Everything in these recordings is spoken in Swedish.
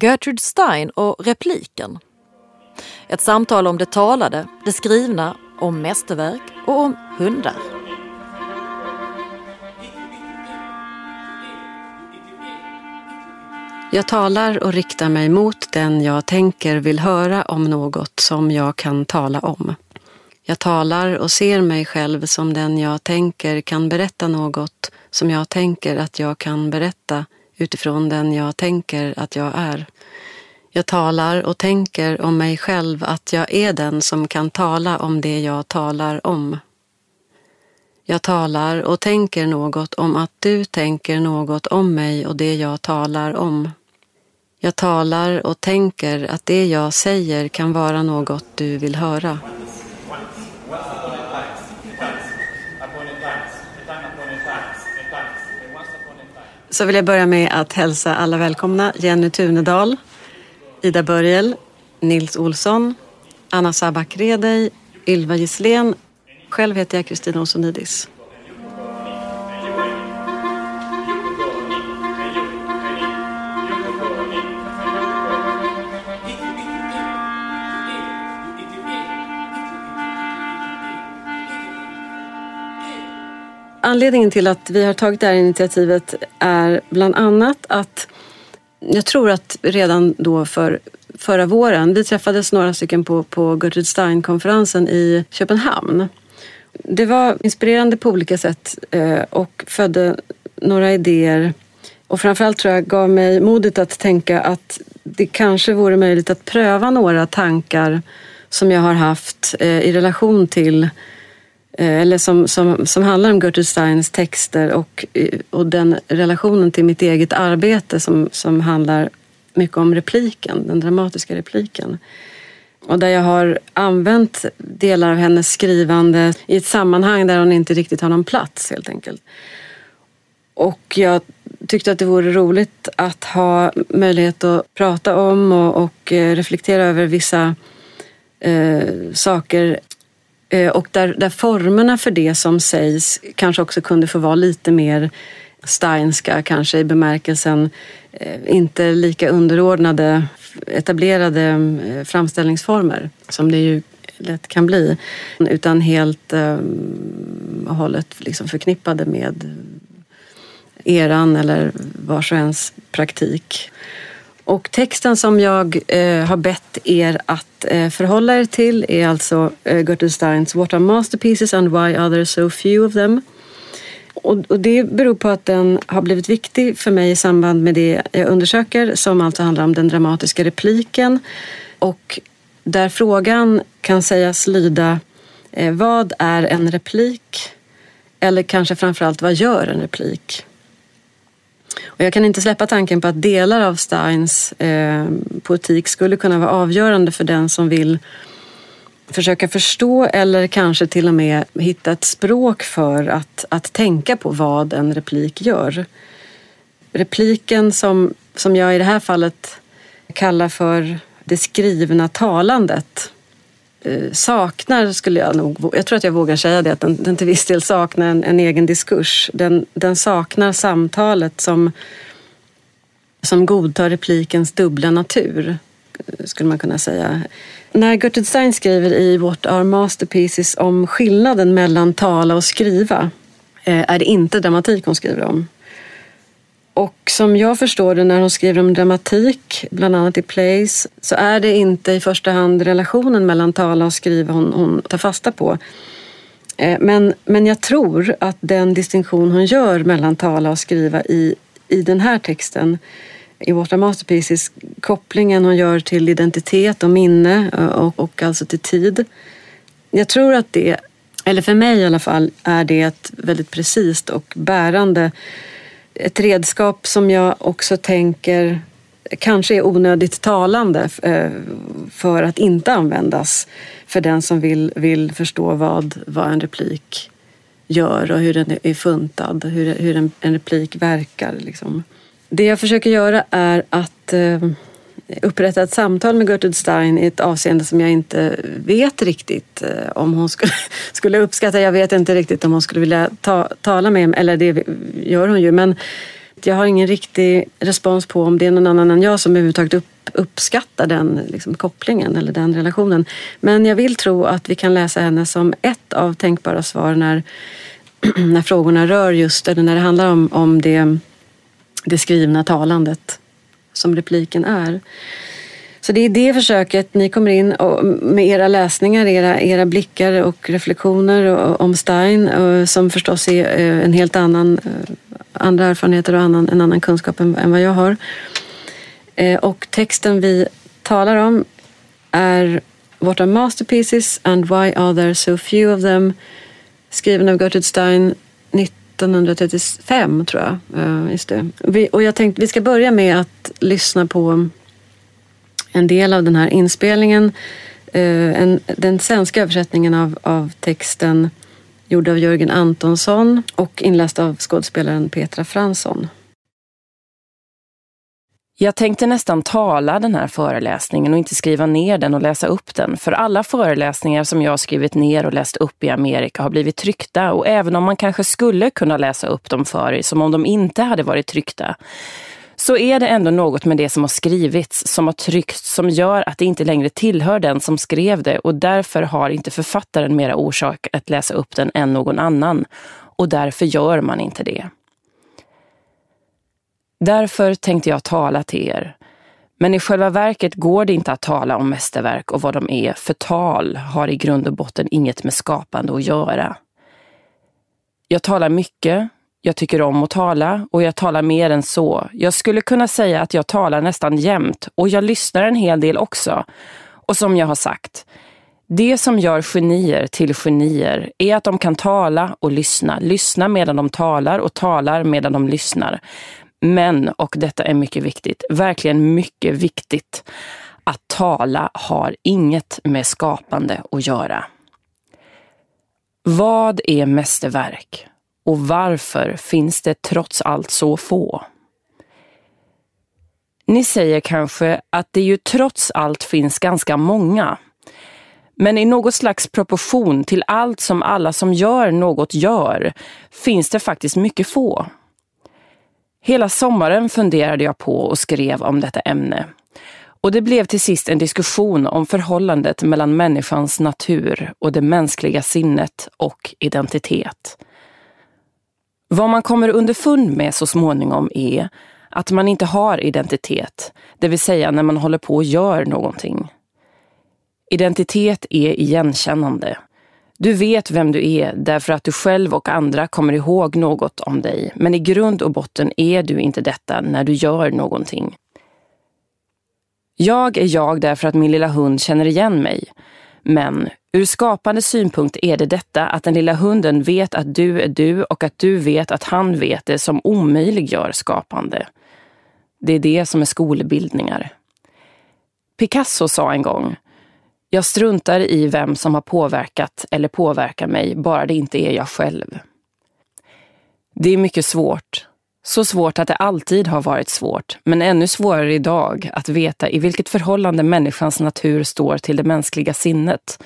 Gertrude Stein och repliken. Ett samtal om det talade, det skrivna, om mästerverk och om hundar. Jag talar och riktar mig mot den jag tänker vill höra om något som jag kan tala om. Jag talar och ser mig själv som den jag tänker kan berätta något som jag tänker att jag kan berätta utifrån den jag tänker att jag är. Jag talar och tänker om mig själv att jag är den som kan tala om det jag talar om. Jag talar och tänker något om att du tänker något om mig och det jag talar om. Jag talar och tänker att det jag säger kan vara något du vill höra. Så vill jag börja med att hälsa alla välkomna. Jenny Tunedal, Ida Börjel, Nils Olsson, Anna Sabak Redej, Ylva Gisslén. Själv heter jag Kristina Osonidis. Anledningen till att vi har tagit det här initiativet är bland annat att jag tror att redan då för förra våren, vi träffades några stycken på, på Gertrude Stein-konferensen i Köpenhamn. Det var inspirerande på olika sätt eh, och födde några idéer och framförallt tror jag gav mig modet att tänka att det kanske vore möjligt att pröva några tankar som jag har haft eh, i relation till Eh, eller som, som, som handlar om Gertrude Steins texter och, eh, och den relationen till mitt eget arbete som, som handlar mycket om repliken, den dramatiska repliken. Och där jag har använt delar av hennes skrivande i ett sammanhang där hon inte riktigt har någon plats helt enkelt. Och jag tyckte att det vore roligt att ha möjlighet att prata om och, och eh, reflektera över vissa eh, saker Eh, och där, där formerna för det som sägs kanske också kunde få vara lite mer Steinska, kanske i bemärkelsen eh, inte lika underordnade etablerade eh, framställningsformer som det ju lätt kan bli. Utan helt och hållet liksom förknippade med eran eller vars och ens praktik. Och texten som jag eh, har bett er att eh, förhålla er till är alltså eh, Gertrude Steins What are masterpieces and why are there so few of them? Och, och, det beror på att den har blivit viktig för mig i samband med det jag undersöker som alltså handlar om den dramatiska repliken och där frågan kan sägas lyda eh, Vad är en replik? Eller kanske framförallt vad gör en replik? Och jag kan inte släppa tanken på att delar av Steins eh, poetik skulle kunna vara avgörande för den som vill försöka förstå eller kanske till och med hitta ett språk för att, att tänka på vad en replik gör. Repliken som, som jag i det här fallet kallar för det skrivna talandet Eh, saknar, skulle jag nog, jag tror att jag vågar säga det, att den, den till viss del saknar en, en egen diskurs. Den, den, saknar samtalet som, som godtar replikens dubbla natur, eh, skulle man kunna säga. När Gertrude Stein skriver i What are masterpieces om skillnaden mellan tala och skriva eh, är det inte dramatik hon skriver om. Och som jag förstår det när hon skriver om dramatik, bland annat i plays, så är det inte i första hand relationen mellan tala och skriva hon, hon tar fasta på. Eh, men, men jag tror att den distinktion hon gör mellan tala och skriva i, i den här texten i Water Masterpieces, kopplingen hon gör till identitet och minne eh, och, och alltså till tid. Jag tror att det, eller för mig i alla fall, är det ett väldigt precist och bärande ett redskap som jag också tänker kanske är onödigt talande eh, för att inte användas för den som vill, vill förstå vad, vad en replik gör och hur den är funtad, hur, hur en, en replik verkar. Liksom. Det jag försöker göra är att eh, upprätta ett samtal med Gertrude Stein i ett avseende som jag inte vet riktigt eh, om hon skulle, skulle uppskatta. Jag vet inte riktigt om hon skulle vilja ta, tala med mig, eller det gör hon ju. Men, Jag har ingen riktig respons på om det är någon annan än jag som överhuvudtaget upp, uppskattar den liksom, kopplingen eller den relationen. Men jag vill tro att vi kan läsa henne som ett av tänkbara svar när, när frågorna rör just, eller när det handlar om, om det, det skrivna talandet som repliken är. Så det är det försöket ni kommer in och med era läsningar, era, era blickar och reflektioner om Stein eh, som förstås är eh, en helt annan, eh, andra erfarenheter och annan, en annan kunskap än, än vad jag har. Och texten vi talar om är What are masterpieces and why are there so few of them? Skriven av Gertrude Stein 1935 tror jag. Eh, just det. Vi, och jag tänkte vi ska börja med att lyssna på en del av den här inspelningen. Eh, en, den svenska översättningen av, av texten gjord av Jörgen Antonsson och inläst av skådespelaren Petra Fransson. Jag tänkte nästan tala den här föreläsningen och inte skriva ner den och läsa upp den. För alla föreläsningar som jag har skrivit ner och läst upp i Amerika har blivit tryckta. Och även om man kanske skulle kunna läsa upp dem för er som om de inte hade varit tryckta så är det ändå något med det som har skrivits, som har tryckts, som gör att det inte längre tillhör den som skrev det och därför har inte författaren mera orsak att läsa upp den än någon annan. Och därför gör man inte det. Därför tänkte jag tala till er. Men i själva verket går det inte att tala om mästerverk och vad de är, för tal har i grund och botten inget med skapande att göra. Jag talar mycket, jag tycker om att tala och jag talar mer än så. Jag skulle kunna säga att jag talar nästan jämt och jag lyssnar en hel del också. Och som jag har sagt, det som gör genier till genier är att de kan tala och lyssna. Lyssna medan de talar och talar medan de lyssnar. Men, och detta är mycket viktigt, verkligen mycket viktigt, att tala har inget med skapande att göra. Vad är mästerverk? Och varför finns det trots allt så få? Ni säger kanske att det ju trots allt finns ganska många. Men i något slags proportion till allt som alla som gör något gör finns det faktiskt mycket få. Hela sommaren funderade jag på och skrev om detta ämne. Och det blev till sist en diskussion om förhållandet mellan människans natur och det mänskliga sinnet och identitet. Vad man kommer underfund med så småningom är att man inte har identitet, det vill säga när man håller på och gör någonting. Identitet är igenkännande. Du vet vem du är därför att du själv och andra kommer ihåg något om dig, men i grund och botten är du inte detta när du gör någonting. Jag är jag därför att min lilla hund känner igen mig. Men ur skapande synpunkt är det detta att den lilla hunden vet att du är du och att du vet att han vet det som omöjliggör skapande. Det är det som är skolbildningar. Picasso sa en gång, jag struntar i vem som har påverkat eller påverkar mig, bara det inte är jag själv. Det är mycket svårt så svårt att det alltid har varit svårt, men ännu svårare idag att veta i vilket förhållande människans natur står till det mänskliga sinnet.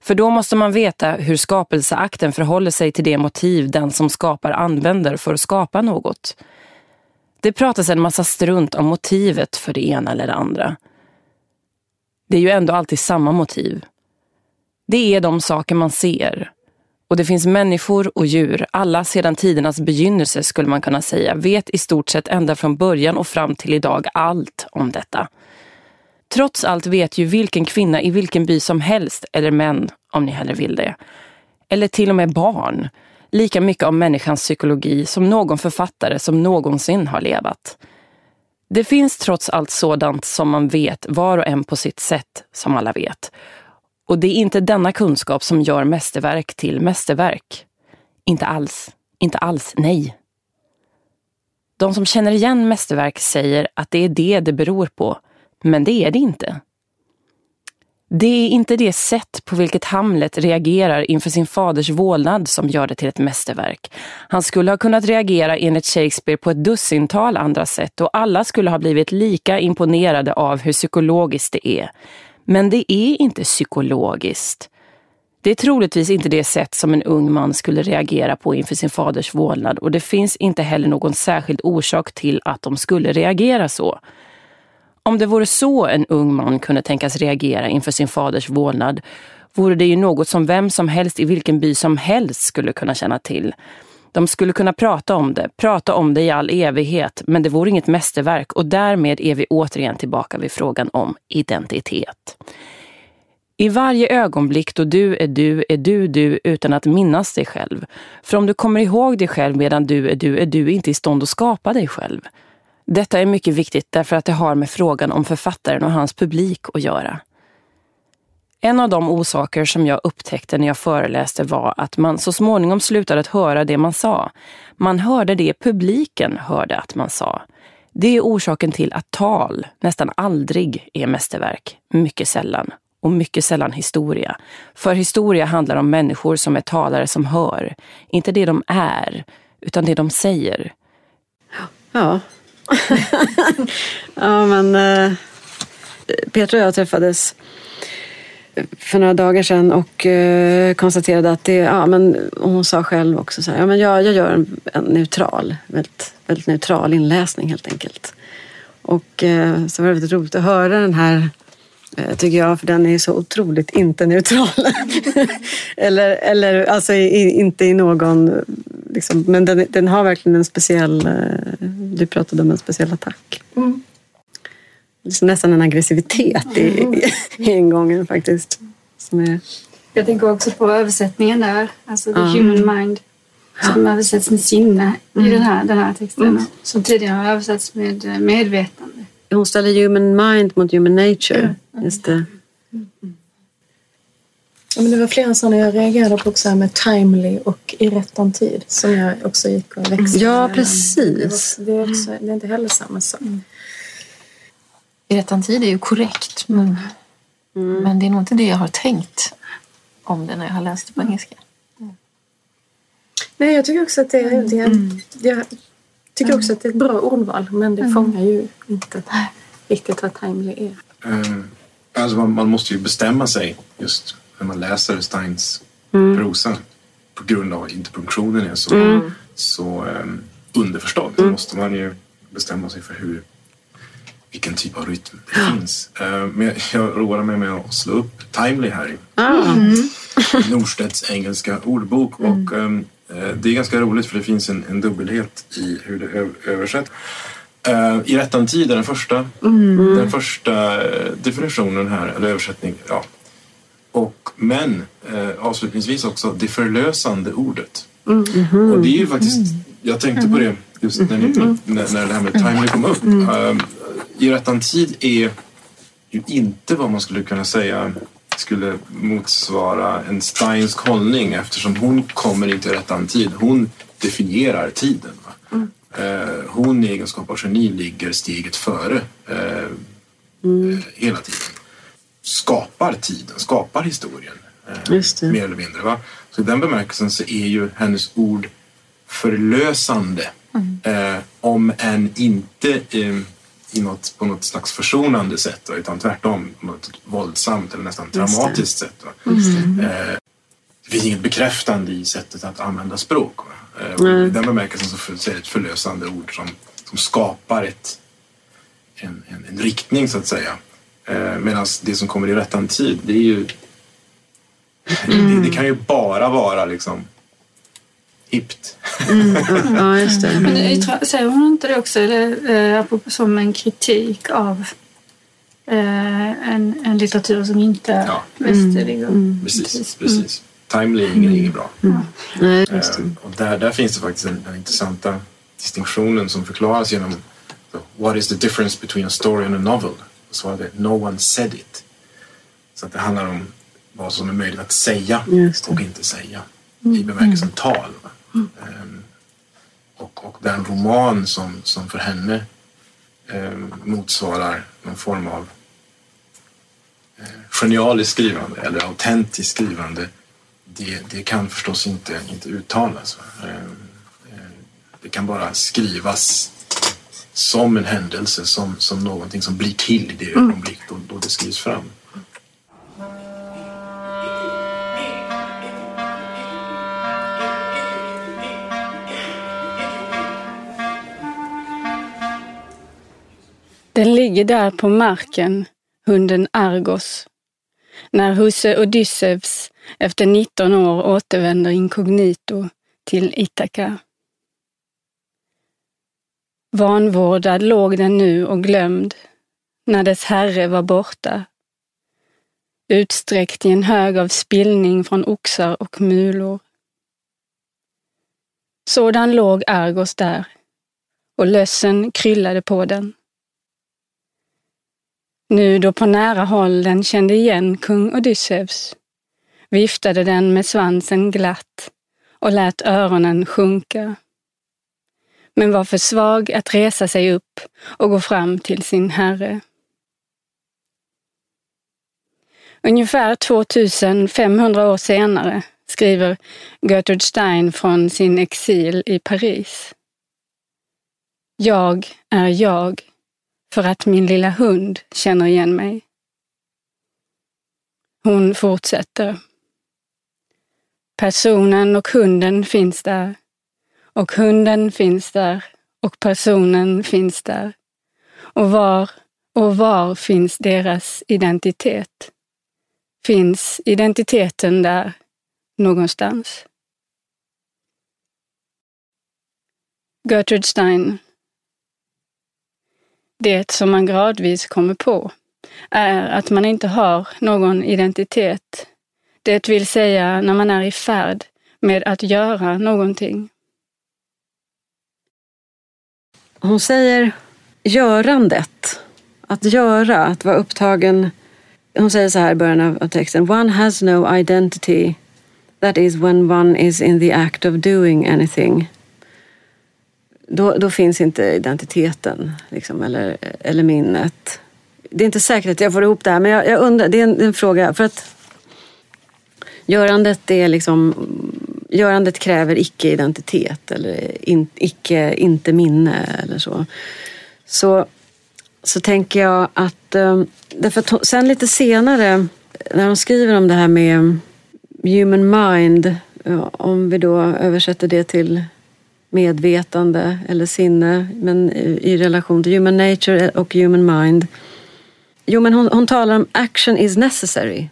För då måste man veta hur skapelseakten förhåller sig till det motiv den som skapar använder för att skapa något. Det pratas en massa strunt om motivet för det ena eller det andra. Det är ju ändå alltid samma motiv. Det är de saker man ser, och det finns människor och djur, alla sedan tidernas begynnelse skulle man kunna säga, vet i stort sett ända från början och fram till idag allt om detta. Trots allt vet ju vilken kvinna i vilken by som helst, eller män om ni hellre vill det, eller till och med barn, lika mycket om människans psykologi som någon författare som någonsin har levat. Det finns trots allt sådant som man vet var och en på sitt sätt, som alla vet. Och det är inte denna kunskap som gör mästerverk till mästerverk. Inte alls. Inte alls, nej. De som känner igen mästerverk säger att det är det det beror på, men det är det inte. Det är inte det sätt på vilket Hamlet reagerar inför sin faders vålnad som gör det till ett mästerverk. Han skulle ha kunnat reagera enligt Shakespeare på ett dussintal andra sätt och alla skulle ha blivit lika imponerade av hur psykologiskt det är. Men det är inte psykologiskt. Det är troligtvis inte det sätt som en ung man skulle reagera på inför sin faders vålnad och det finns inte heller någon särskild orsak till att de skulle reagera så. Om det vore så en ung man kunde tänkas reagera inför sin faders vålnad vore det ju något som vem som helst i vilken by som helst skulle kunna känna till. De skulle kunna prata om det, prata om det i all evighet, men det vore inget mästerverk och därmed är vi återigen tillbaka vid frågan om identitet. I varje ögonblick då du är du är du du utan att minnas dig själv. För om du kommer ihåg dig själv medan du är du är du inte i stånd att skapa dig själv. Detta är mycket viktigt därför att det har med frågan om författaren och hans publik att göra. En av de orsaker som jag upptäckte när jag föreläste var att man så småningom slutade att höra det man sa. Man hörde det publiken hörde att man sa. Det är orsaken till att tal nästan aldrig är mästerverk, mycket sällan. Och mycket sällan historia. För historia handlar om människor som är talare som hör. Inte det de är, utan det de säger. Ja. ja, men eh, Petra och jag träffades för några dagar sedan och eh, konstaterade att det, ja men hon sa själv också så här, ja men jag, jag gör en, en neutral, väldigt, väldigt neutral inläsning helt enkelt. Och eh, så var det väldigt roligt att höra den här tycker jag, för den är så otroligt inte neutral. eller, eller alltså i, inte i någon... Liksom, men den, den har verkligen en speciell... Eh, du pratade om en speciell attack. Mm liksom nästan en aggressivitet i, i, i ingången faktiskt. Som är... Jag tänker också på översättningen där, alltså the mm. human mind. Som översätts med sinne mm. i den här, den här texten. Mm. Som tidigare har översatts med eh, medvetande. Hon ställer human mind mot human nature. Just det. Ja, men det var flera sådana jag reagerade på också med timely och i rättan tid som jag också gick och växlade Ja, precis. Det är, också, det är inte heller samma sak. Mm i rättan tid är ju korrekt. Men, mm. men det är nog inte det jag har tänkt om det när jag har läst det på engelska. Mm. Nej, jag tycker också att det, är, det är, mm. jag tycker också att det är ett bra ordval men det mm. fångar ju inte riktigt vad timely är. Uh, alltså man, man, måste ju bestämma sig just när man läser Steins mm. prosa på grund av att interpunktionen är så, mm. så um, underförstådd. Så måste man ju bestämma sig för hur vilken typ av rytm det finns. Uh, men jag roade mig med att slå upp Timely här i mm. Norstedts engelska ordbok mm. och um, det är ganska roligt för det finns en, en dubbelhet i hur det översätts. Uh, I rättan tid är den första, mm. den första definitionen här, eller översättning. Ja. Och, men avslutningsvis också det förlösande ordet. Mm. Och det är ju faktiskt, jag tänkte på det just när, ni, när, när det här med timely kom upp. Uh, i rättan tid är ju inte vad man skulle kunna säga skulle motsvara en Steinsk hållning eftersom hon kommer inte i rättan tid. Hon definierar tiden. Mm. Eh, hon i egenskap av geni ligger steget före eh, mm. hela tiden. Skapar tiden, skapar historien. Eh, mer eller mindre. Va? Så i den bemärkelsen så är ju hennes ord förlösande. Mm. om än inte i något, på något slags försonande sätt utan tvärtom på något våldsamt eller nästan dramatiskt sätt. Mm. Det finns inget bekräftande i sättet att använda språk. Och I den bemärkelsen så är det ett förlösande ord som, som skapar ett, en, en, en riktning så att säga. Eh, Medan det som kommer i rättan tid det är ju mm. det, det, kan ju bara vara liksom hippt. Mm, ja, just det. Men jag säger hon inte det också eller, eh, som en kritik av eh, en, en litteratur som inte är ja. västerlig? Mm. Mm. Precis, precis. Timely är inget mm. bra. Mm. Nej, eh, och där, där finns det faktiskt den, den intressanta distinktionen som förklaras genom so, What is the difference between a story and a novel? Så var det No one said it. Så att det handlar om vad som är möjligt att säga och inte säga i bemärkelsen tal. Mm. Och, och den roman som, som för henne um, motsvarar någon form av uh, genialiskt skrivande eller autentiskt skrivande det, det kan förstås inte, inte uttalas. Um, det kan bara skrivas som en händelse, som, som någonting som blir till i det mm. ögonblick då, då det skrivs fram. Den ligger där på marken, hunden Argos, när husse Odysseus efter 19 år återvänder inkognito till Ithaka. Vanvårdad låg den nu och glömd, när dess herre var borta. Utsträckt i en hög av spillning från oxar och mulor. Sådan låg Argos där, och lössen kryllade på den. Nu då på nära håll den kände igen kung Odysseus, viftade den med svansen glatt och lät öronen sjunka. Men var för svag att resa sig upp och gå fram till sin herre. Ungefär 2500 år senare skriver Gertrude Stein från sin exil i Paris. Jag är jag för att min lilla hund känner igen mig. Hon fortsätter. Personen och hunden finns där. Och hunden finns där och personen finns där. Och var och var finns deras identitet? Finns identiteten där någonstans? Gertrude Stein det som man gradvis kommer på är att man inte har någon identitet. Det vill säga när man är i färd med att göra någonting. Hon säger görandet, att göra, att vara upptagen. Hon säger så här i början av texten. One has no identity. That is when one is in the act of doing anything då, då finns inte identiteten liksom, eller, eller minnet. Det är inte säkert att jag får ihop det här men jag, jag undrar, det är, en, det är en fråga. För att görandet, är liksom, görandet kräver icke-identitet eller in, icke, inte minne eller så. Så, så tänker jag att, ehm, därför att sen lite senare när hon skriver om det här med human mind, om vi då översätter det till medvetande eller sinne men i relation till human nature och human mind. Jo, men hon, hon talar om action is necessary.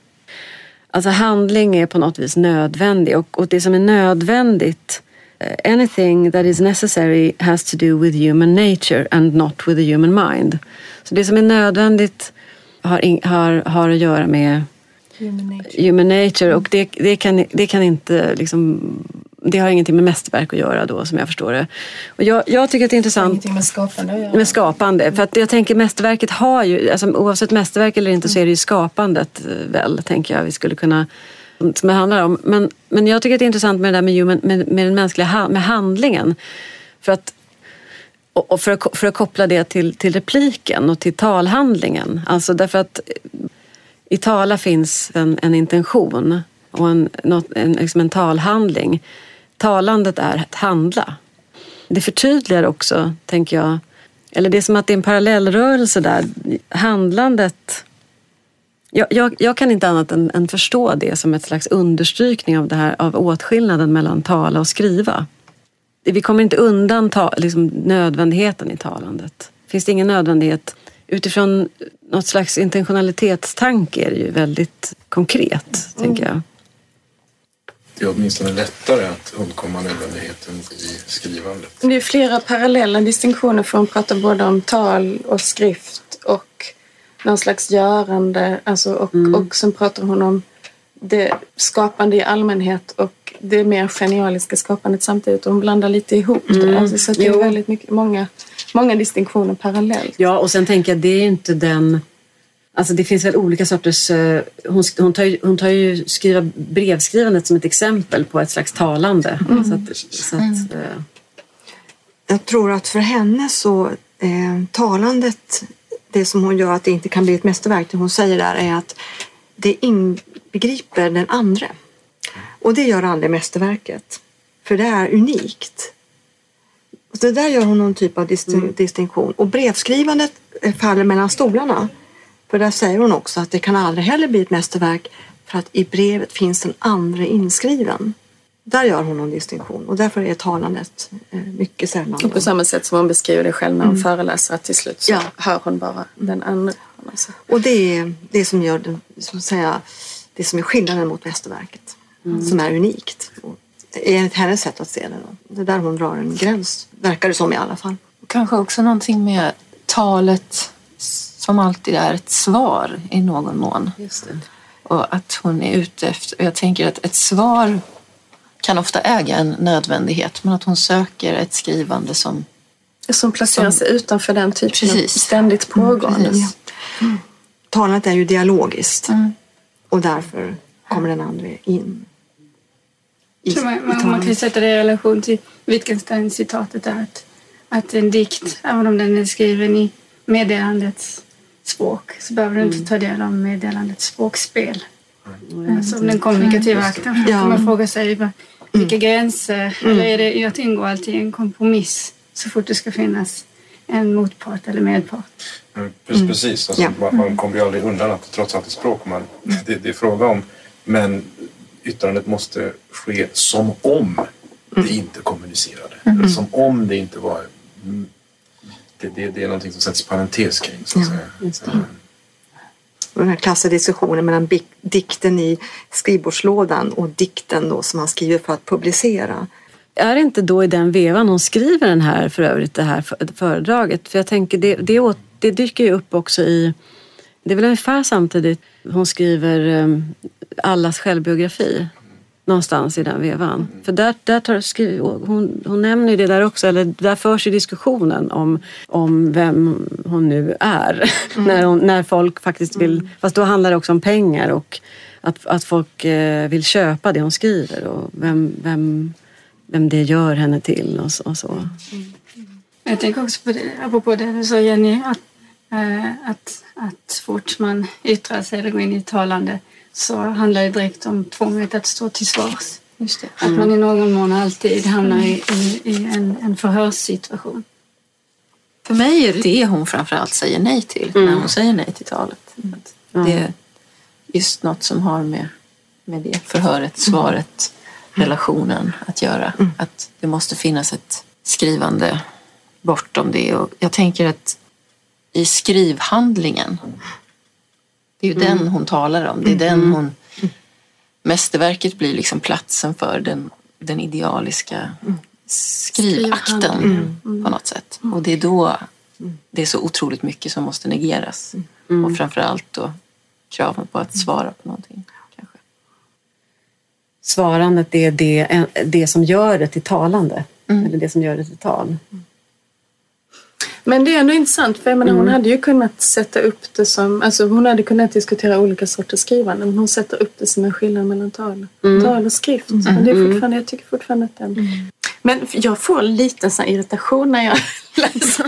Alltså handling är på något vis nödvändig och, och det som är nödvändigt eh, anything that is necessary has to do with human nature and not with the human mind. Så det som är nödvändigt har, in, har, har att göra med human nature, human nature och det, det, kan, det kan inte liksom det har ingenting med mästerverk att göra då som jag förstår det. Och jag, jag tycker att det är intressant. Ingenting med skapande att göra. Med skapande. För att jag tänker mästerverket har ju, alltså, oavsett mästerverk eller inte så är det ju skapandet eh, väl, tänker jag vi skulle kunna som det handlar om. Men, men jag tycker att det är intressant med det där med, human, med, med den mänskliga med handlingen. För att, och för att, för att koppla det till, till repliken och till talhandlingen. Alltså därför att i tala finns en, en intention och en, något, en, liksom en talhandling talandet är att handla. Det förtydligar också, tänker jag, eller det är som att det är en parallellrörelse där. Handlandet jag, jag, jag, kan inte annat än, än, förstå det som ett slags understrykning av, det här, av åtskillnaden mellan tala och skriva. Vi kommer inte undan ta, liksom, nödvändigheten i talandet. Finns det ingen nödvändighet utifrån något slags intentionalitetstanke är det ju väldigt konkret, mm. tänker jag det är åtminstone lättare att undkomma nödvändigheten i skrivandet. Det är flera parallella distinktioner för hon pratar både om tal och skrift och någon slags görande. Alltså och, mm. och sen pratar hon om det skapande i allmänhet och det mer genialiska skapandet samtidigt. Och hon blandar lite ihop det. Mm. Alltså, så det är väldigt mycket, många, många distinktioner parallellt. Ja, och sen tänker jag det är inte den Alltså det finns väl olika sorters... Eh, hon, hon, tar ju, hon tar ju skriva, brevskrivandet som ett exempel på ett slags talande. Mm. Så att, så att, mm. Eh. Jag tror att för henne så eh, talandet, det som hon gör att det inte kan bli ett mästerverk, det hon säger där är att det inbegriper den andra. Och det gör aldrig mästerverket. För det är unikt. Och det där gör hon någon typ av mm. distinktion. Och brevskrivandet faller mellan stolarna. För där säger hon också att det kan aldrig heller bli ett mästerverk för att i brevet finns den andra inskriven. Där gör hon någon distinktion och därför är talandet eh, mycket sällan. Och på samma sätt som hon beskriver det själv när hon föreläser att till slut så Ja. hör hon bara den andra. sätt. Och det är det som gör den, så att säga, det som är skillnaden mot mästerverket. Som är unikt. Och enligt hennes sätt att se det. Då. Det är där hon drar en gräns, verkar det som i alla fall. Kanske också någonting med talet som alltid är ett svar i någon mån. Just det. Och att hon är ute efter... och Jag tänker att ett svar kan ofta äga en nödvändighet men att hon söker ett skrivande som... Som placerar Som- sig utanför den typen Precis. Mm, av ständigt pågående. Precis. Talandet är ju dialogiskt. Mm. Och därför kommer den andra in. I, man, i man, kan sätta det i relation till Wittgenstein-citatet där att, att en dikt, även om den är skriven i meddelandets språk så behöver du inte ta del av meddelandets språkspel. Alltså den kommunikativa akten. Då Ja. man fråga sig vilka gränser, eller är det att ingå alltid i en kompromiss så fort det ska finnas en motpart eller medpart. Mm, Precis, precis. Alltså, Ja. man, kommer ju aldrig undan att det trots allt är språk man, det, det är fråga om. Men yttrandet måste ske som om det inte kommunicerade. Eller Som om det inte var... mm, Det, det, det är någonting som sätts parentes kring. Så att säga. Så, Och den här klassiska diskussionen mellan dikten i skrivbordslådan och dikten då som han skriver för att publicera. Är det inte då i den vevan hon skriver den här för övrigt det här för- föredraget? För jag tänker det, det, åt- det dyker ju upp också i, det är väl ungefär samtidigt hon skriver um, allas självbiografi. Någonstans i den vevan. För där, där tar, hon, hon nämner ju det där också, eller där förs ju diskussionen om, om vem hon nu är. när, hon, när folk faktiskt vill, fast då handlar det också om pengar och att, att folk eh, vill köpa det hon skriver och vem, vem, vem det gör henne till och så. Och så. Jag tänker också på det, apropå det du sa Jenny, att, eh, att, att fort man yttrar sig eller går in i ett talande så handlar det direkt om tvånget att stå till svars. Just det. Att man i någon mån alltid hamnar i, i, i en, en förhörssituation. För mig är det det hon framförallt säger nej till när hon säger nej till talet. Att Det är just något som har med, med det förhöret, svaret, relationen att göra. Att det måste finnas ett skrivande bortom det. Och jag tänker att i skrivhandlingen, det är ju den hon talar om. Det är den hon... Mästerverket blir liksom platsen för den, den idealiska skrivakten på något sätt. Och det är då det är så otroligt mycket som måste negeras. Och framförallt då kraven på att svara på någonting. Kanske. Svarandet det är det, det som gör det till talande. Eller det som gör det till tal. Men det är ändå intressant för jag menar, hon hade ju kunnat sätta upp det som, alltså hon hade kunnat diskutera olika sorters skrivande men hon sätter upp det som en skillnad mellan tal, tal och skrift. Men det är fortfarande, jag tycker fortfarande att den... Men jag får lite sån irritation när jag läser.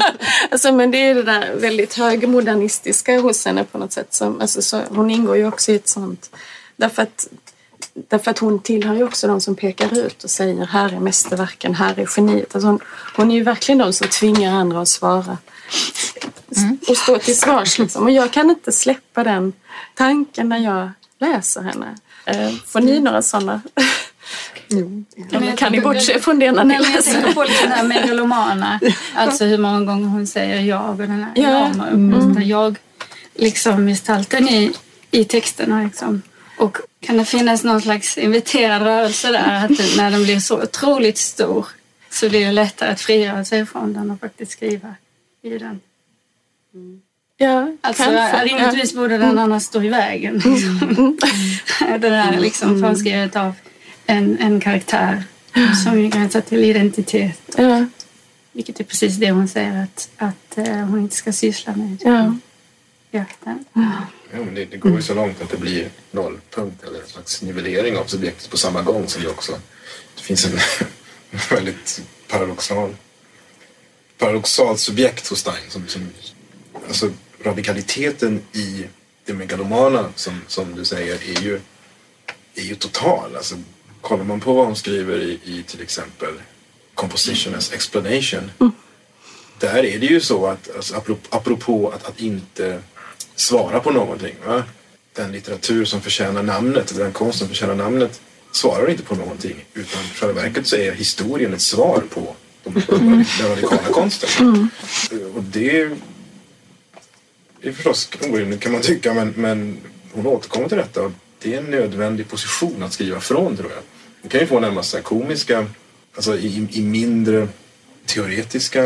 Alltså, men det är det där väldigt högmodernistiska hos henne på något sätt. Som, alltså, så, hon ingår ju också i ett sånt. Därför att, därför att hon tillhör ju också de som pekar ut och säger här är mästerverken, här är geniet. Alltså hon, hon är ju verkligen de som tvingar andra att svara. Och stå till svars liksom. Och jag kan inte släppa den tanken när jag läser henne. Eh, Får ni några sådana? Eller kan ni bortse från det när ni men jag läser? tänker på lite den här megalomana. Alltså hur många gånger hon säger jag och den här Ja. enorma uppblåsta jag liksom gestalten i, i texterna. Liksom. Och kan det finnas någon slags inviterad rörelse där att det- när den blir så otroligt stor så blir det lättare att frigöra sig från den och faktiskt skriva i den. Ja, Alltså kanske. rimligtvis borde den annars stå i vägen. Liksom. det där liksom förskrivet av en, en karaktär som gränsar till identitet. Ja, Vilket är precis det hon säger att, att eh, hon inte ska syssla med ja. jakten. Men det, det går ju så långt att det blir nollpunkt eller en slags nivellering av subjektet på samma gång som det också det finns en väldigt paradoxal paradoxalt subjekt hos Stein. Som, som, alltså radikaliteten i det megalomana som, som du säger är ju, är ju total. Alltså, kollar man på vad hon skriver i, i till exempel Composition as Explanation där är det ju så att alltså, apropå, apropå att, att inte svara på någonting. Va? Den litteratur som förtjänar namnet, eller den konst som förtjänar namnet svarar inte på någonting utan i själva verket så är historien ett svar på de, den radikala konsten. Och det är förstås orimligt kan man tycka men, men hon återkommer till detta och det är en nödvändig position att skriva från tror jag. Hon kan ju få närmast så komiska, alltså i, i mindre teoretiska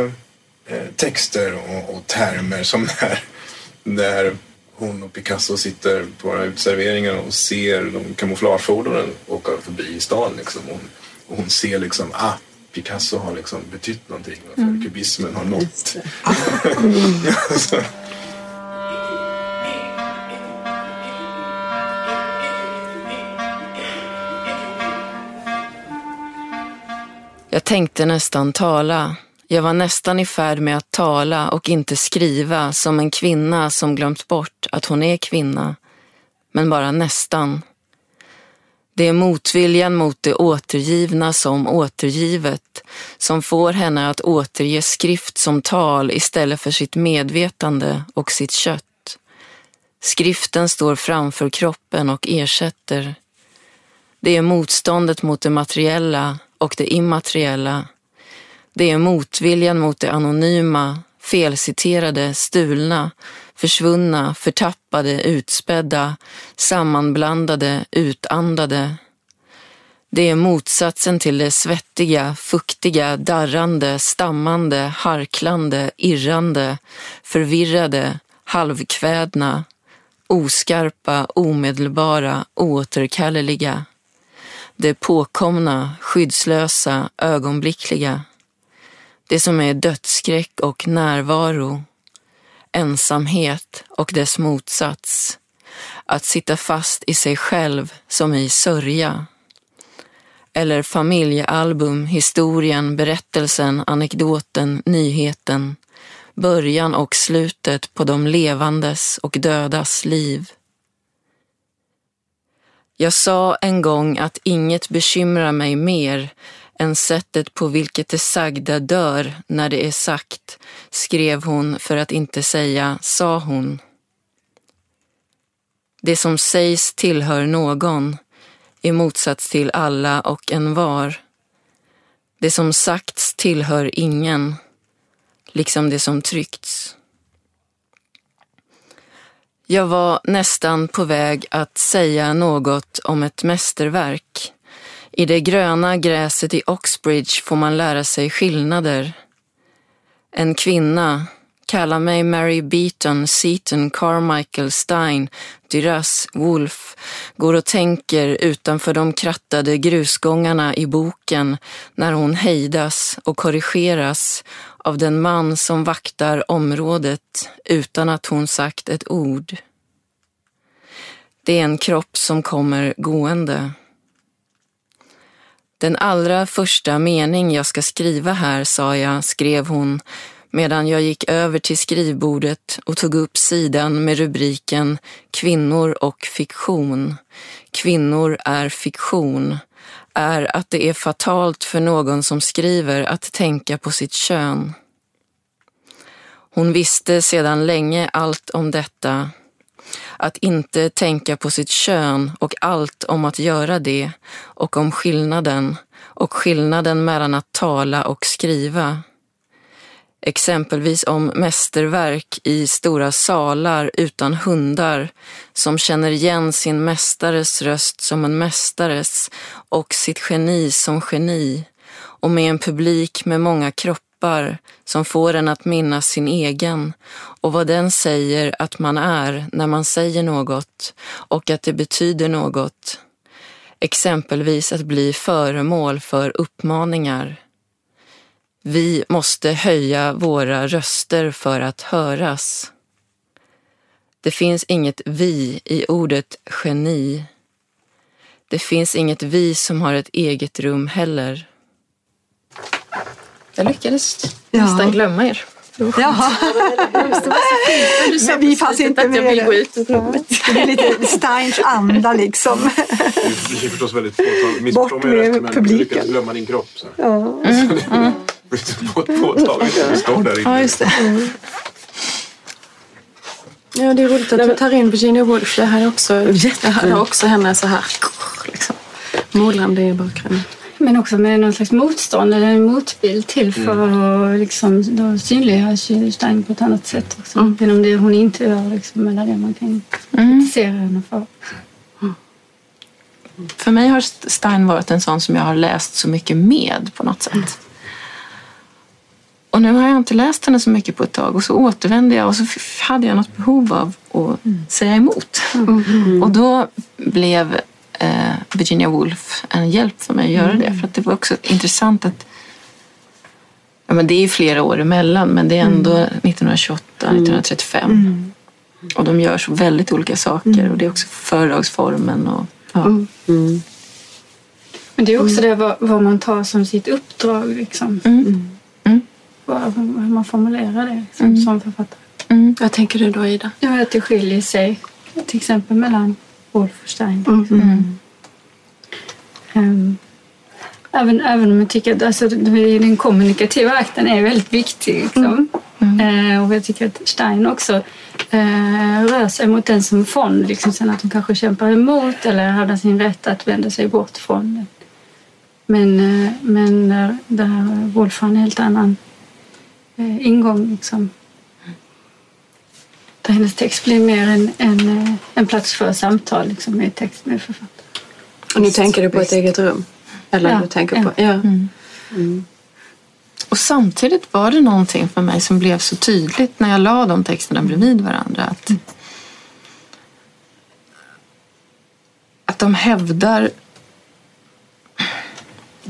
eh, texter och, och termer som när, när hon och Picasso sitter på våra uteserveringar och ser de kamouflagefordonen åka förbi i stan. Liksom. Hon, och hon ser liksom, ah, Picasso har liksom betytt någonting. För mm. kubismen har nått. alltså. Jag tänkte nästan tala. Jag var nästan i färd med att tala och inte skriva som en kvinna som glömt bort att hon är kvinna. Men bara nästan. Det är motviljan mot det återgivna som återgivet som får henne att återge skrift som tal istället för sitt medvetande och sitt kött. Skriften står framför kroppen och ersätter. Det är motståndet mot det materiella och det immateriella. Det är motviljan mot det anonyma, felciterade, stulna, försvunna, förtappade, utspädda, sammanblandade, utandade. Det är motsatsen till det svettiga, fuktiga, darrande, stammande, harklande, irrande, förvirrade, halvkvädna, oskarpa, omedelbara, oåterkalleliga. Det påkomna, skyddslösa, ögonblickliga. Det som är dödsskräck och närvaro. Ensamhet och dess motsats. Att sitta fast i sig själv som i sörja. Eller familjealbum, historien, berättelsen, anekdoten, nyheten. Början och slutet på de levandes och dödas liv. Jag sa en gång att inget bekymrar mig mer än sättet på vilket det sagda dör när det är sagt, skrev hon för att inte säga sa hon. Det som sägs tillhör någon, i motsats till alla och en var. Det som sagts tillhör ingen, liksom det som tryckts. Jag var nästan på väg att säga något om ett mästerverk. I det gröna gräset i Oxbridge får man lära sig skillnader. En kvinna, kalla mig Mary Beaton, Seaton, Carmichael, Stein, Duras, Wolf, går och tänker utanför de krattade grusgångarna i boken när hon hejdas och korrigeras av den man som vaktar området utan att hon sagt ett ord. Det är en kropp som kommer gående. Den allra första mening jag ska skriva här, sa jag, skrev hon medan jag gick över till skrivbordet och tog upp sidan med rubriken Kvinnor och fiktion. Kvinnor är fiktion är att det är fatalt för någon som skriver att tänka på sitt kön. Hon visste sedan länge allt om detta. Att inte tänka på sitt kön och allt om att göra det och om skillnaden och skillnaden mellan att tala och skriva. Exempelvis om mästerverk i stora salar utan hundar som känner igen sin mästares röst som en mästares och sitt geni som geni och med en publik med många kroppar som får en att minnas sin egen och vad den säger att man är när man säger något och att det betyder något. Exempelvis att bli föremål för uppmaningar vi måste höja våra röster för att höras. Det finns inget vi i ordet geni. Det finns inget vi som har ett eget rum heller. Jag lyckades ja. nästan glömma er. Jaha. Men vi fanns inte med. Jag vill gå ut ur. Det är lite Steins anda liksom. Det är förstås väldigt påtagligt. Bort med publiken. Du glömma din kropp. Så. Ja. Mm. Mm påtagligt när vi står där inne. Ja, just det. Mm. Ja, det är roligt att du tar in Virginia Woolf. Jag hade också, jag också henne så här. Liksom. målande i bakgrunden. Men också med någon slags motstånd eller en motbild till för att liksom, då synliggörs ju Stein på ett annat sätt också. Mm. Genom det hon inte gör liksom, eller det man kan kritisera henne för. För mig har Stein varit en sån som jag har läst så mycket med på något sätt. Och nu har jag inte läst henne så mycket på ett tag och så återvände jag och så hade jag något behov av att säga emot. Och då blev Virginia Woolf en hjälp för mig att göra det. För att det var också intressant att ja, men det är ju flera år emellan men det är ändå 1928, 1935. Och de gör så väldigt olika saker och det är också föredragsformen och ja. Men det är också det vad, vad man tar som sitt uppdrag. Liksom. Mm. Mm. Vad, hur man formulerar det liksom, som författare. Mm. Vad tänker du då Ida? Ja, att det skiljer sig till exempel mellan Wolf och Stein. Mm. Ehm, även, även om jag tycker att alltså, den kommunikativa akten är väldigt viktig. Liksom. Eh, och jag tycker att Stein också eh, rör sig mot den som fond. Liksom, sen att hon kanske kämpar emot eller hävdar sin rätt att vända sig bort från den. Men, eh, men det här Wolf har en helt annan eh, ingång. Liksom. Där hennes text blir mer en, en, eh, en plats för samtal liksom, med text med författare. Och nu tänker du på ett eget rum? Eller Ja, du tänker på... Ja. Mm. Och samtidigt var det någonting för mig som blev så tydligt när jag la de texterna bredvid varandra. Att, att de hävdar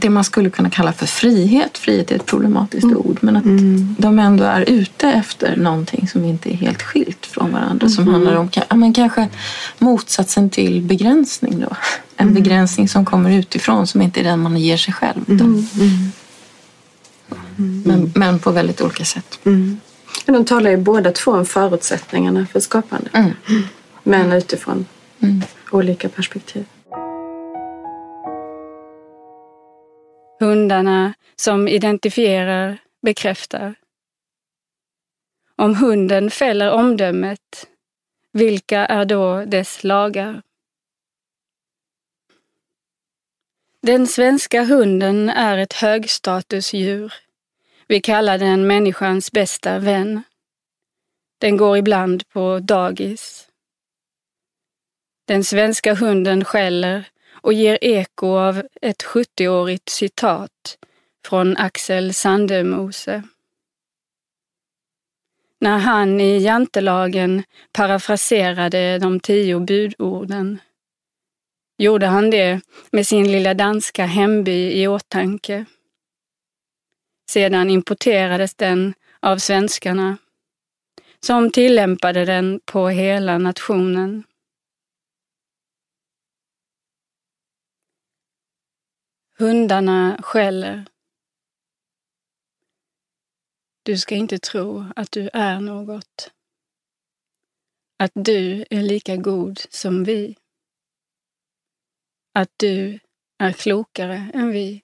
det man skulle kunna kalla för frihet. Frihet är ett problematiskt ord. Men att de ändå är ute efter någonting som inte är helt skilt från varandra. Som handlar om ja, men kanske motsatsen till begränsning. Då. En begränsning som kommer utifrån som inte är den man ger sig själv. Då. Men, men på väldigt olika sätt. De talar ju båda två om förutsättningarna för skapande. Mm. Men utifrån Mm. olika perspektiv. Hundarna som identifierar bekräftar. Om hunden fäller omdömet, vilka är då dess lagar? Den svenska hunden är ett högstatusdjur. Vi kallar den människans bästa vän. Den går ibland på dagis. Den svenska hunden skäller och ger eko av ett 70-årigt citat från Axel Sandemose. När han i jantelagen parafraserade de tio budorden gjorde han det med sin lilla danska hemby i åtanke. Sedan importerades den av svenskarna som tillämpade den på hela nationen. Hundarna skäller. Du ska inte tro att du är något. Att du är lika god som vi. Att du är klokare än vi.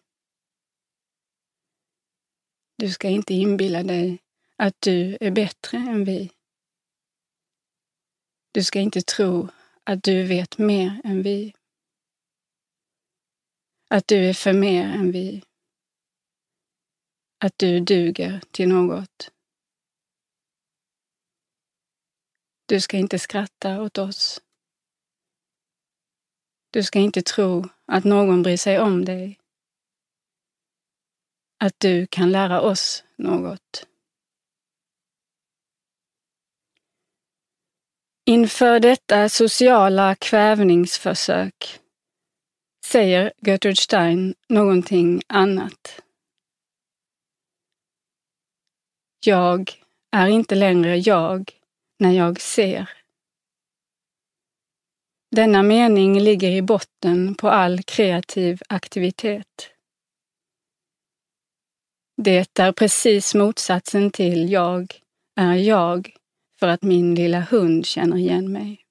Du ska inte inbilla dig att du är bättre än vi. Du ska inte tro att du vet mer än vi. Att du är för mer än vi. Att du duger till något. Du ska inte skratta åt oss. Du ska inte tro att någon bryr sig om dig. Att du kan lära oss något. Inför detta sociala kvävningsförsök säger Gertrude Stein någonting annat. Jag är inte längre jag när jag ser. Denna mening ligger i botten på all kreativ aktivitet. Det är precis motsatsen till jag är jag för att min lilla hund känner igen mig.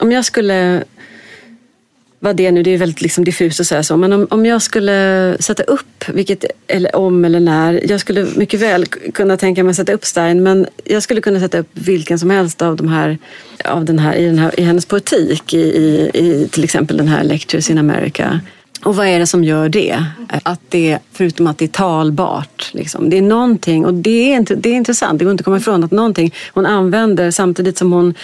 Om jag skulle vad det nu, det är väldigt liksom diffust att säga så, men om, om jag skulle sätta upp, vilket, eller om eller när, jag skulle mycket väl kunna tänka mig att sätta upp Stein, men jag skulle kunna sätta upp vilken som helst av de här, av den här, i, den här, i hennes poetik, i, i, i till exempel den här Lectures in America. Och vad är det som gör det? Att det, förutom att det är talbart. Liksom. Det är någonting, och det är, det är intressant, det går inte att komma ifrån att någonting hon använder samtidigt som hon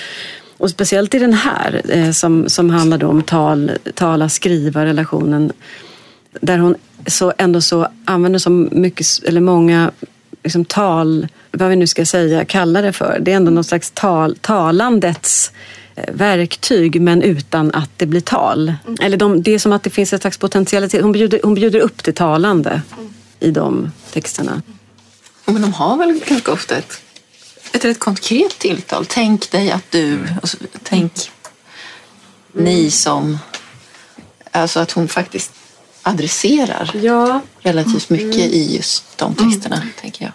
och speciellt i den här eh, som, som handlar om tal, tala, skriva relationen. Där hon så, ändå så använder så mycket, eller många liksom tal, vad vi nu ska säga, kalla det för. Det är ändå något slags tal, talandets eh, verktyg men utan att det blir tal. Mm. Eller de, det är som att det finns en slags potentialitet. Hon bjuder, hon bjuder upp till talande mm. i de texterna. Men de har väl ganska ofta ett ett rätt konkret tilltal. Tänk dig att du, mm. och så, tänk mm. ni som... Alltså att hon faktiskt adresserar ja. relativt mycket mm. i just de texterna, mm. tänker jag.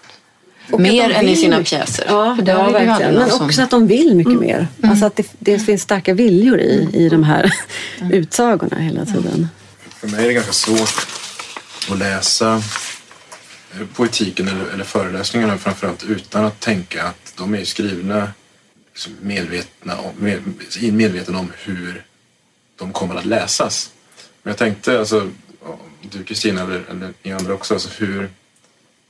Och mer än i sina pjäser. Ja, ja verkligen. Men också som... att de vill mycket mm. mer. Mm. Alltså att det, det, finns starka viljor i, i de här mm. utsagorna hela tiden. För mig är det ganska svårt att läsa poetiken eller, eller föreläsningarna framförallt utan att tänka att de är skrivna liksom medvetna om, med, medveten om hur de kommer att läsas. Men jag tänkte, alltså, du Kristina eller, eller ni andra också, alltså hur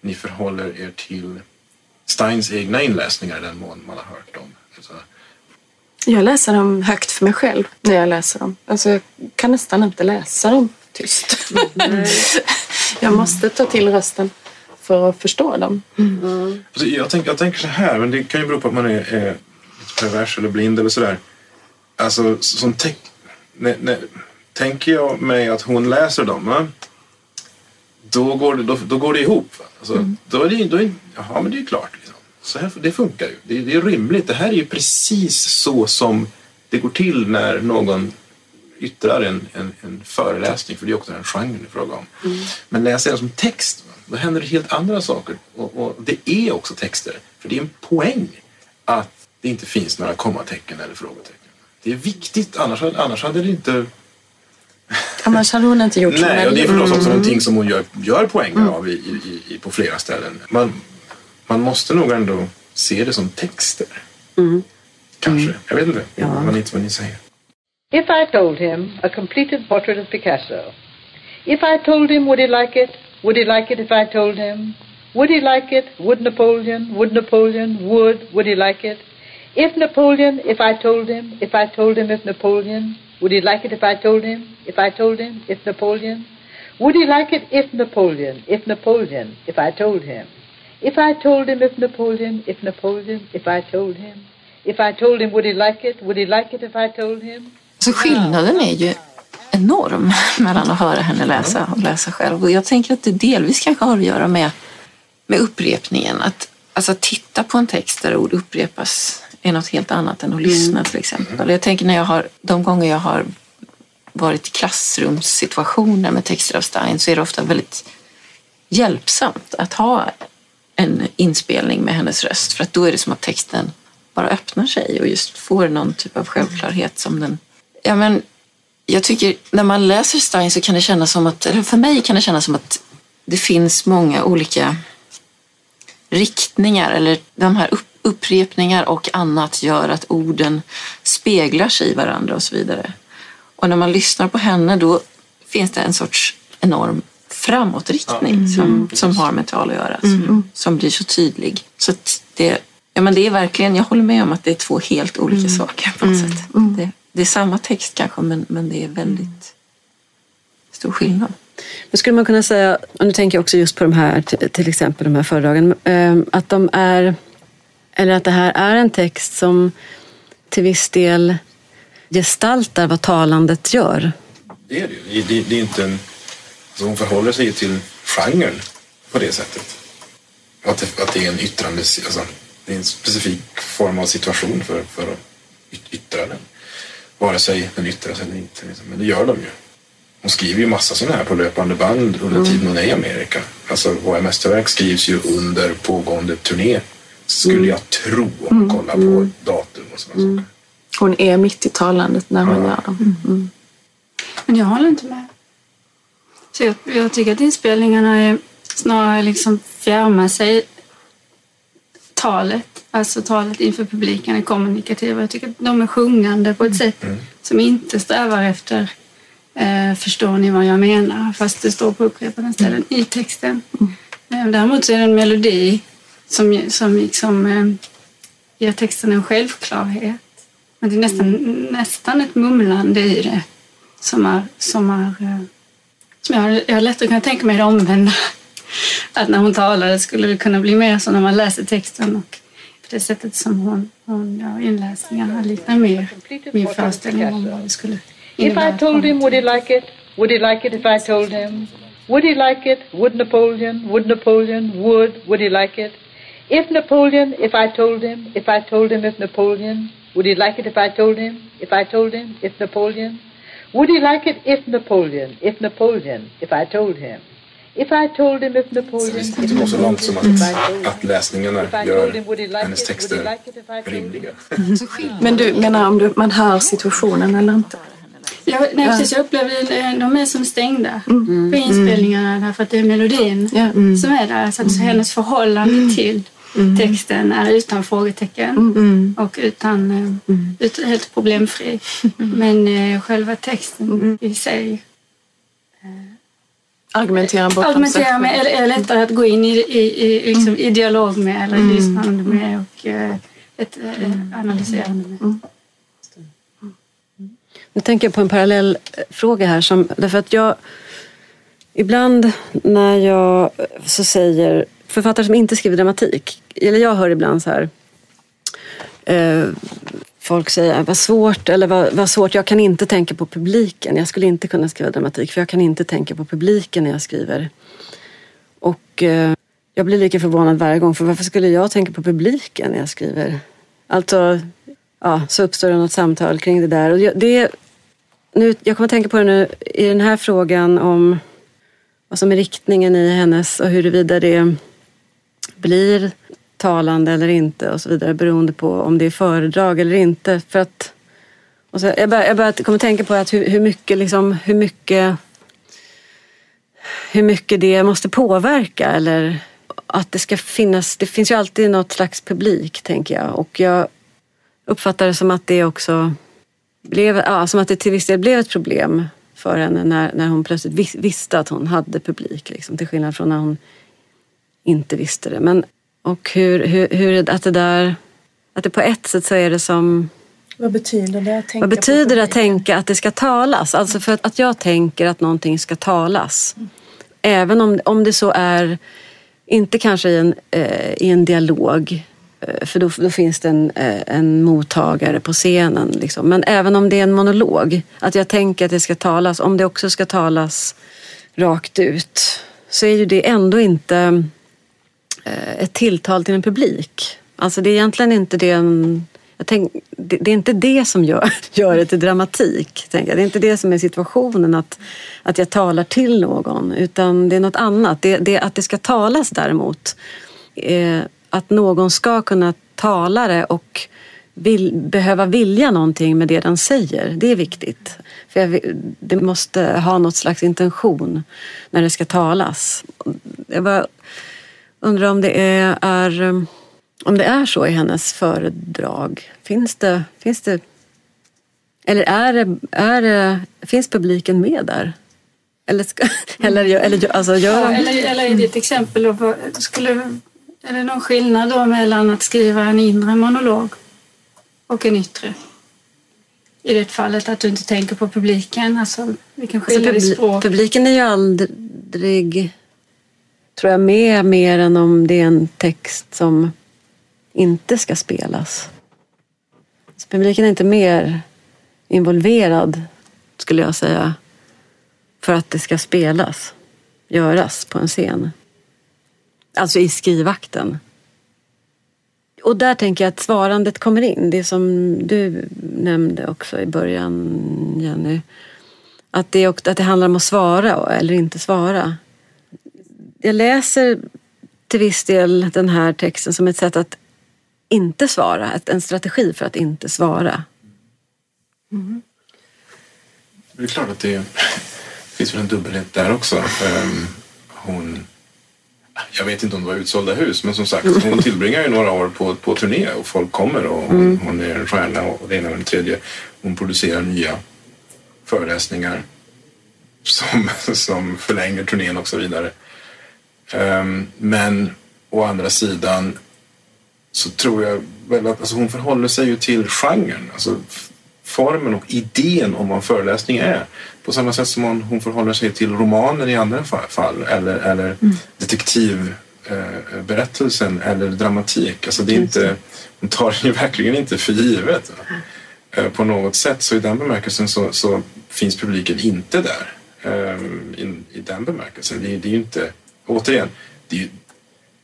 ni förhåller er till Steins egna inläsningar i den mån man har hört dem. Alltså, jag läser dem högt för mig själv när jag läser dem. Alltså, jag kan nästan inte läsa dem tyst. Mm. jag måste ta till rösten för att förstå dem. Mm. Jag, tänker, jag tänker så här, men det kan ju bero på att man är, är pervers eller blind eller sådär. Alltså, som te- ne, ne, tänker jag mig att hon läser dem, då går det, då, då går det ihop. Alltså, mm. Då är det, då är, jaha, men det är ju klart. Liksom. Så här, det funkar ju. Det, det är rimligt. Det här är ju precis så som det går till när någon yttrar en, en, en föreläsning, för det är också den genren i fråga om. Mm. Men läser den som text, då händer det helt andra saker. Och, och, det är också texter. För det är en poäng att det inte finns några kommatecken eller frågetecken. Det är viktigt, annars, annars hade det inte... Annars hade hon inte gjort så. Nej, och det är förstås också mm. någonting som hon gör, gör poänger mm. av i, i, i, på flera ställen. Man, man måste nog ändå se det som texter. Mm. Kanske. Mm. Jag vet inte ja. vad, ni, vad ni säger. If I told him a completed portrait of Picasso, if I told him would he like it, Would he like it if I told him? Would he like it? Would Napoleon? Would Napoleon? Would? Would he like it? If Napoleon, if I told him, if I told him if Napoleon, would he like it if I told him? If I told him, if Napoleon? Would he like it if Napoleon, if Napoleon, if I told him? If I told him if Napoleon, if Napoleon, if I told him? If I told him, would he like it? Would he like it if I told him? Så skillnaden är ju enorm mellan att höra henne läsa och läsa själv. Och jag tänker att det delvis kanske har att göra med, med upprepningen. Att, alltså, titta på en text där ord upprepas är något helt annat än att lyssna mm. till exempel. Jag tänker när jag har, de gånger jag har varit i klassrumssituationer med texter av Stein så är det ofta väldigt hjälpsamt att ha en inspelning med hennes röst för att då är det som att texten bara öppnar sig och just får någon typ av självklarhet som den ja, men jag tycker när man läser Stein så kan det kännas som att, eller för mig kan det kännas som att det finns många olika riktningar eller de här upprepningar och annat gör att orden speglar sig i varandra och så vidare. Och när man lyssnar på henne då finns det en sorts enorm framåtriktning mm. som, som har med tal att göra, mm. som, som blir så tydlig. Så det, ja, men det är verkligen, jag håller med om att det är två helt olika mm. saker på något mm. sätt. Mm. Det, det är samma text kanske men, men det är väldigt stor skillnad. Men skulle man kunna säga, och nu tänker jag också just på de här, till exempel de här föredragen, eh, att de är, eller att det här är en text som till viss del gestaltar vad talandet gör. Det är det det, det är inte en, alltså hon förhåller sig till genren på det sättet. Att det, att det är en yttrande, alltså, det är en specifik form av situation för, för att yttra den. Vare sig den yttras eller inte. Liksom. Men det gör de ju. Hon skriver ju massa sådana här på löpande band under mm. tiden hon är i Amerika. Alltså våra mästerverk skrivs ju under pågående turné. Skulle mm. jag tro om man mm. kollar på mm. datum och sådana mm. saker. Hon är mitt i talandet när hon ja. gör dem. Mm. Men jag håller inte med. Så jag, jag tycker att inspelningarna är snarare liksom fjärmar sig talet, alltså talet inför publiken är kommunikativa. Jag tycker att de är sjungande på ett sätt som inte strävar efter eh, förstår ni vad jag menar? Fast det står på upprepade ställen i texten. Eh, Däremot så är det en melodi som, som liksom eh, ger texten en självklarhet. Men det är nästan, nästan ett mumlande i det som är, som är eh, som jag, har- jag har lätt att kunna tänka mig det omvända. Att när hon talade skulle det kunna bli mer så när man läser texten och det sättet som hon, hon gör inläsningarna liknar mer min föreställning om vad det skulle If I told him, would he like it? Would he like it if I told him? Would he like it? Would Napoleon? Would Napoleon? Would? Would he like it? If Napoleon, if I told him, if I told him, if Napoleon, would he like it if I told him? If I told him, if Napoleon? Would he like it if Napoleon, if Napoleon, if I told him? If I told him, if Napoleon, Visst, if inte gå så långt som att, att läsningarna gör hennes texter rimliga. Men du menar om du, man hör situationen eller inte? Jag, nej, precis, jag upplever att de är som stängda på inspelningarna därför att det är melodin Ja. som är där. Så att hennes förhållande till texten är utan frågetecken och utan, eh, ut, helt problemfri. Men eh, själva texten i sig Argumentera bort argumenterar med, eller är lättare att gå in i, i, i, liksom, i dialog med eller i lyssnande med och eh, ett eh, analyserande med. Nu tänker jag på en parallell eh, fråga här. Som, därför att jag, ibland när jag så säger författare som inte skriver dramatik, eller jag hör ibland så här eh, folk säger äh, vad svårt, eller vad, vad svårt, jag kan inte tänka på publiken. Jag skulle inte kunna skriva dramatik för jag kan inte tänka på publiken när jag skriver. Och eh, jag blir lika förvånad varje gång för varför skulle jag tänka på publiken när jag skriver? Alltså, ja, så uppstår det något samtal kring det där. Och det, nu, jag kommer att tänka på det nu i den här frågan om vad som är riktningen i hennes och huruvida det blir talande eller inte och så vidare beroende på om det är föredrag eller inte. För att, och så, jag, börjar, jag börjar kommer att tänka på att hur, hur mycket liksom, hur mycket hur mycket det måste påverka eller att det ska finnas, det finns ju alltid något slags publik tänker jag och jag uppfattar det som att det också blev, ja, som att det till viss del blev ett problem för henne när, när hon plötsligt vis, visste att hon hade publik. Liksom, till skillnad från när hon inte visste det. Men, och hur, hur, hur att det där, att det på ett sätt så är det som Vad betyder det? Att tänka vad betyder det att tänka att det ska talas? Alltså för att, att jag tänker att någonting ska talas. Även om, om det så är, inte kanske i en, eh, i en dialog, eh, för då, då finns det en, eh, en mottagare på scenen. Liksom. Men även om det är en monolog, att jag tänker att det ska talas, om det också ska talas rakt ut, så är ju det ändå inte Eh, ett tilltal till en publik. Alltså det är egentligen inte det jag tänk, det, det är inte det som gör, gör det till dramatik. Tänker jag. Det är inte det som är situationen, att, att jag talar till någon. Utan det är något annat. Det, det, att det ska talas däremot. Eh, att någon ska kunna tala det och vill, behöva vilja någonting med det den säger. Det är viktigt. För jag, det måste ha något slags intention när det ska talas. Jag bara undrar om det är, är um, om det är så i hennes föredrag. Finns det, finns det eller är är finns publiken med där? Eller, ska, eller, eller alltså, gör Ja, eller, eller i ditt exempel, då, skulle, är det någon skillnad då mellan att skriva en inre monolog och en yttre? I det fallet att du inte tänker på publiken, alltså vilken Alltså, skillnad i publi- språk. publiken är ju aldrig, tror jag, med mer än om det är en text som inte ska spelas. Så publiken är inte mer involverad, skulle jag säga, för att det ska spelas, göras på en scen. Alltså i skrivakten. Och där tänker jag att svarandet kommer in. Det som du nämnde också i början, Jenny. Att det, att det handlar om att svara eller inte svara. Jag läser till viss del den här texten som ett sätt att inte svara. En strategi för att inte svara. Det är klart att det finns väl en dubbelhet där också. Um, hon, jag vet inte om det var utsålda hus, men som sagt, hon tillbringar ju några år på, på turné och folk kommer och hon, mm. hon är en stjärna och det ena och det tredje. Hon producerar nya föreläsningar som, som förlänger turnén och så vidare. Um, men å andra sidan så tror jag väl att alltså hon förhåller sig ju till genren. Alltså formen och idén om vad en föreläsning är. På samma sätt som hon, hon förhåller sig till romaner i andra fall eller, eller mm. detektivberättelsen eh, eller dramatik. Alltså det är inte, hon tar det ju verkligen inte för givet eh, på något sätt. Så i den bemärkelsen så, så finns publiken inte där. Eh, i, i, den bemärkelsen. Det, det är ju inte, återigen, det,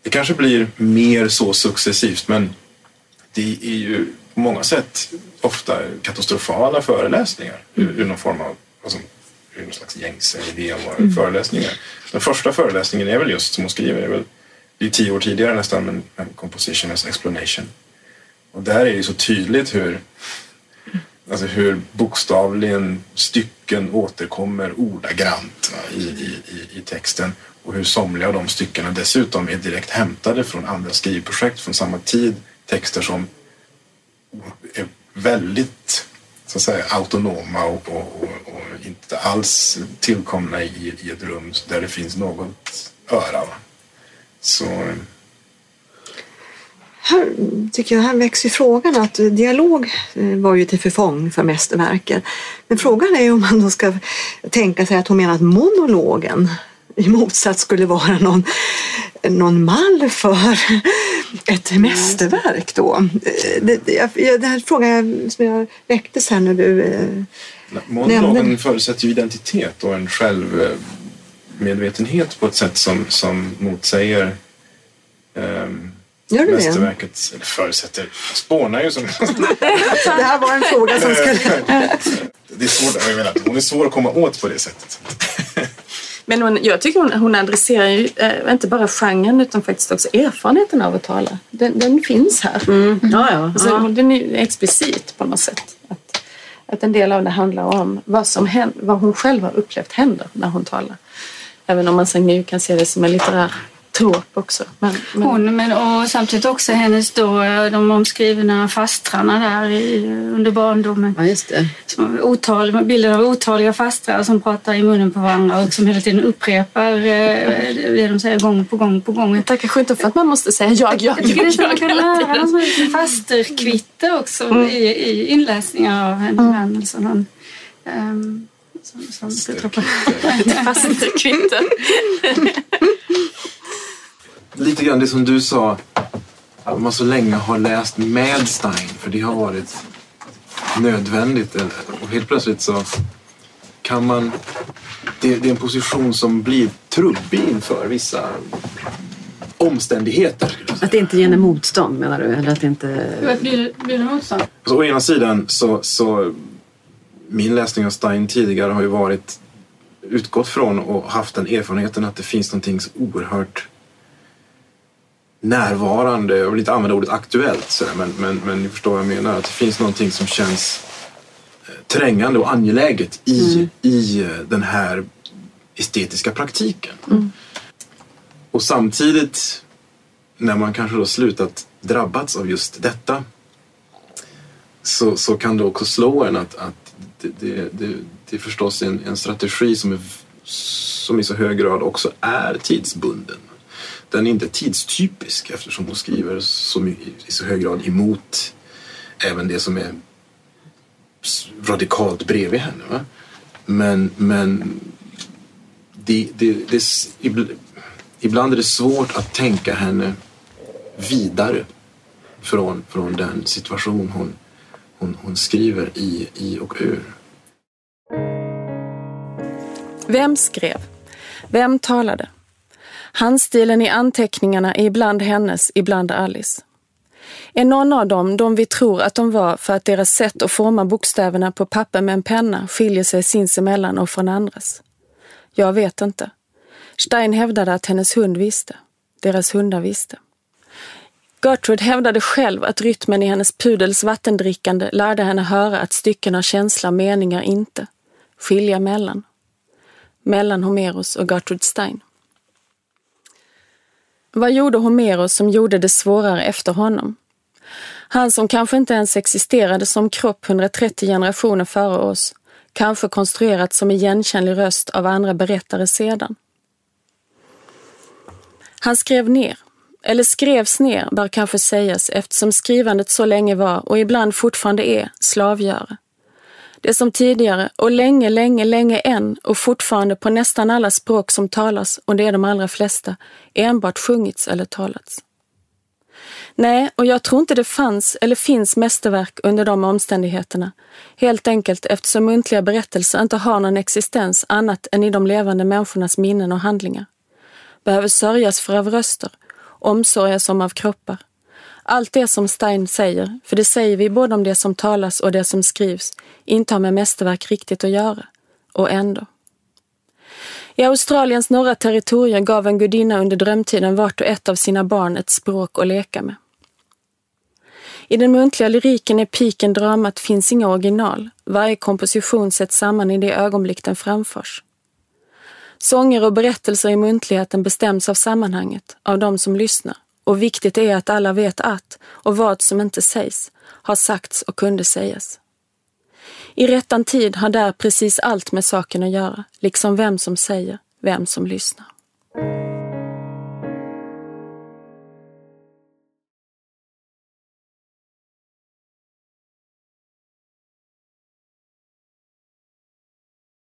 det kanske blir mer så successivt men det är ju på många sätt ofta katastrofala föreläsningar mm. ur, någon form av alltså, någon slags gängse idé om vad mm. föreläsningar Den första föreläsningen är väl just som hon skriver, är väl, det är tio år tidigare nästan, men, men Composition as Explanation. Och där är det så tydligt hur Alltså hur bokstavligen stycken återkommer ordagrant i, i, i, texten och hur somliga av de styckena dessutom är direkt hämtade från andra skrivprojekt från samma tid. Texter som är väldigt så att säga, autonoma och, och, och, och inte alls tillkomna i, i, ett rum där det finns något öra. Va? Så... Här tycker jag här växer frågan att dialog eh, var ju till förfång för mästerverken. Men frågan är om man då ska tänka sig att hon menar att monologen i motsats skulle vara någon, någon mall för ett mästerverk då. Det, det, det här frågan som jag väcktes här när du eh, Monologen förutsätter ju identitet och en självmedvetenhet på ett sätt som, som motsäger um, Gör du mästerverket. Det? Eller förutsätter, spånar ju som... det här var en fråga som skulle... det är svårt, jag menar, hon är svår att komma åt på det sättet. Men hon, jag tycker hon, hon adresserar ju äh, inte bara genren utan faktiskt också erfarenheten av att tala. Den, den finns här. Mm. Ja, ja. Alltså, ja. Den är explicit på något sätt. Att, att en del av det handlar om vad, som händer, vad hon själv har upplevt händer när hon talar. Även om man sen nu kan se det som en litterär trop också. Men, men... Hon, men, och samtidigt också hennes då, de omskrivna fastrarna där i, under barndomen. Ja, just det. Som otal, bilden av otaliga fastrar som pratar i munnen på varandra och som hela tiden upprepar eh, det de säger gång på gång på gång. Det kanske inte för att man måste säga jag, jag, jag. Jag jag, man kan lära någon fasterkvitte också mm. i, i inläsningar av henne. Mm. Alltså någon, um, som, som Fasterkvitte lite grann det som du sa, att man så länge har läst med Stein, för det har varit nödvändigt. Och helt plötsligt så kan man... Det, det är en position som blir trubbig inför vissa omständigheter. Att det inte ger motstånd menar du? Eller att det inte... Hur blir, blir det motstånd? Alltså, å ena sidan så, så min läsning av Stein tidigare har ju varit utgått från och haft den erfarenheten att det finns någonting så oerhört närvarande. Jag vill inte använda ordet aktuellt så men, men, men ni förstår vad jag menar. Att det finns någonting som känns eh, trängande och angeläget i, mm. i eh, den här estetiska praktiken. Mm. Och samtidigt när man kanske då slutat drabbats av just detta så, så kan det också slå en att, att det, det, det, det är förstås en, en strategi som, är, som i så hög grad också är tidsbunden den är inte tidstypisk eftersom hon skriver så mycket, i så hög grad emot även det som är radikalt bredvid henne. Va? Men, men det, det, det, ibland är det svårt att tänka henne vidare från, från den situation hon, hon, hon skriver i, i och ur. Vem skrev? Vem talade? Handstilen i anteckningarna är ibland hennes, ibland Alice. Är någon av dem de vi tror att de var för att deras sätt att forma bokstäverna på papper med en penna skiljer sig sinsemellan och från andras? Jag vet inte. Stein hävdade att hennes hund visste. Deras hundar visste. Gertrude hävdade själv att rytmen i hennes pudels vattendrickande lärde henne höra att stycken har känsla meningar inte. skilja mellan. Mellan Homeros och Gertrude Stein. Vad gjorde Homeros som gjorde det svårare efter honom? Han som kanske inte ens existerade som kropp 130 generationer före oss, kanske konstruerat som igenkännlig röst av andra berättare sedan. Han skrev ner, eller skrevs ner bör kanske sägas eftersom skrivandet så länge var och ibland fortfarande är slavgöra. Det som tidigare och länge, länge, länge än och fortfarande på nästan alla språk som talas, och det är de allra flesta, enbart sjungits eller talats. Nej, och jag tror inte det fanns eller finns mästerverk under de omständigheterna. Helt enkelt eftersom muntliga berättelser inte har någon existens annat än i de levande människornas minnen och handlingar. Behöver sörjas för av röster, omsorgas om av kroppar. Allt det som Stein säger, för det säger vi både om det som talas och det som skrivs, inte har med mästerverk riktigt att göra. Och ändå. I Australiens norra territorier gav en gudinna under drömtiden vart och ett av sina barn ett språk att leka med. I den muntliga lyriken är piken dramat finns inga original. Varje komposition sätts samman i det ögonblick den framförs. Sånger och berättelser i muntligheten bestäms av sammanhanget, av de som lyssnar. Och viktigt är att alla vet att, och vad som inte sägs, har sagts och kunde sägas. I rättan tid har där precis allt med saken att göra, liksom vem som säger, vem som lyssnar.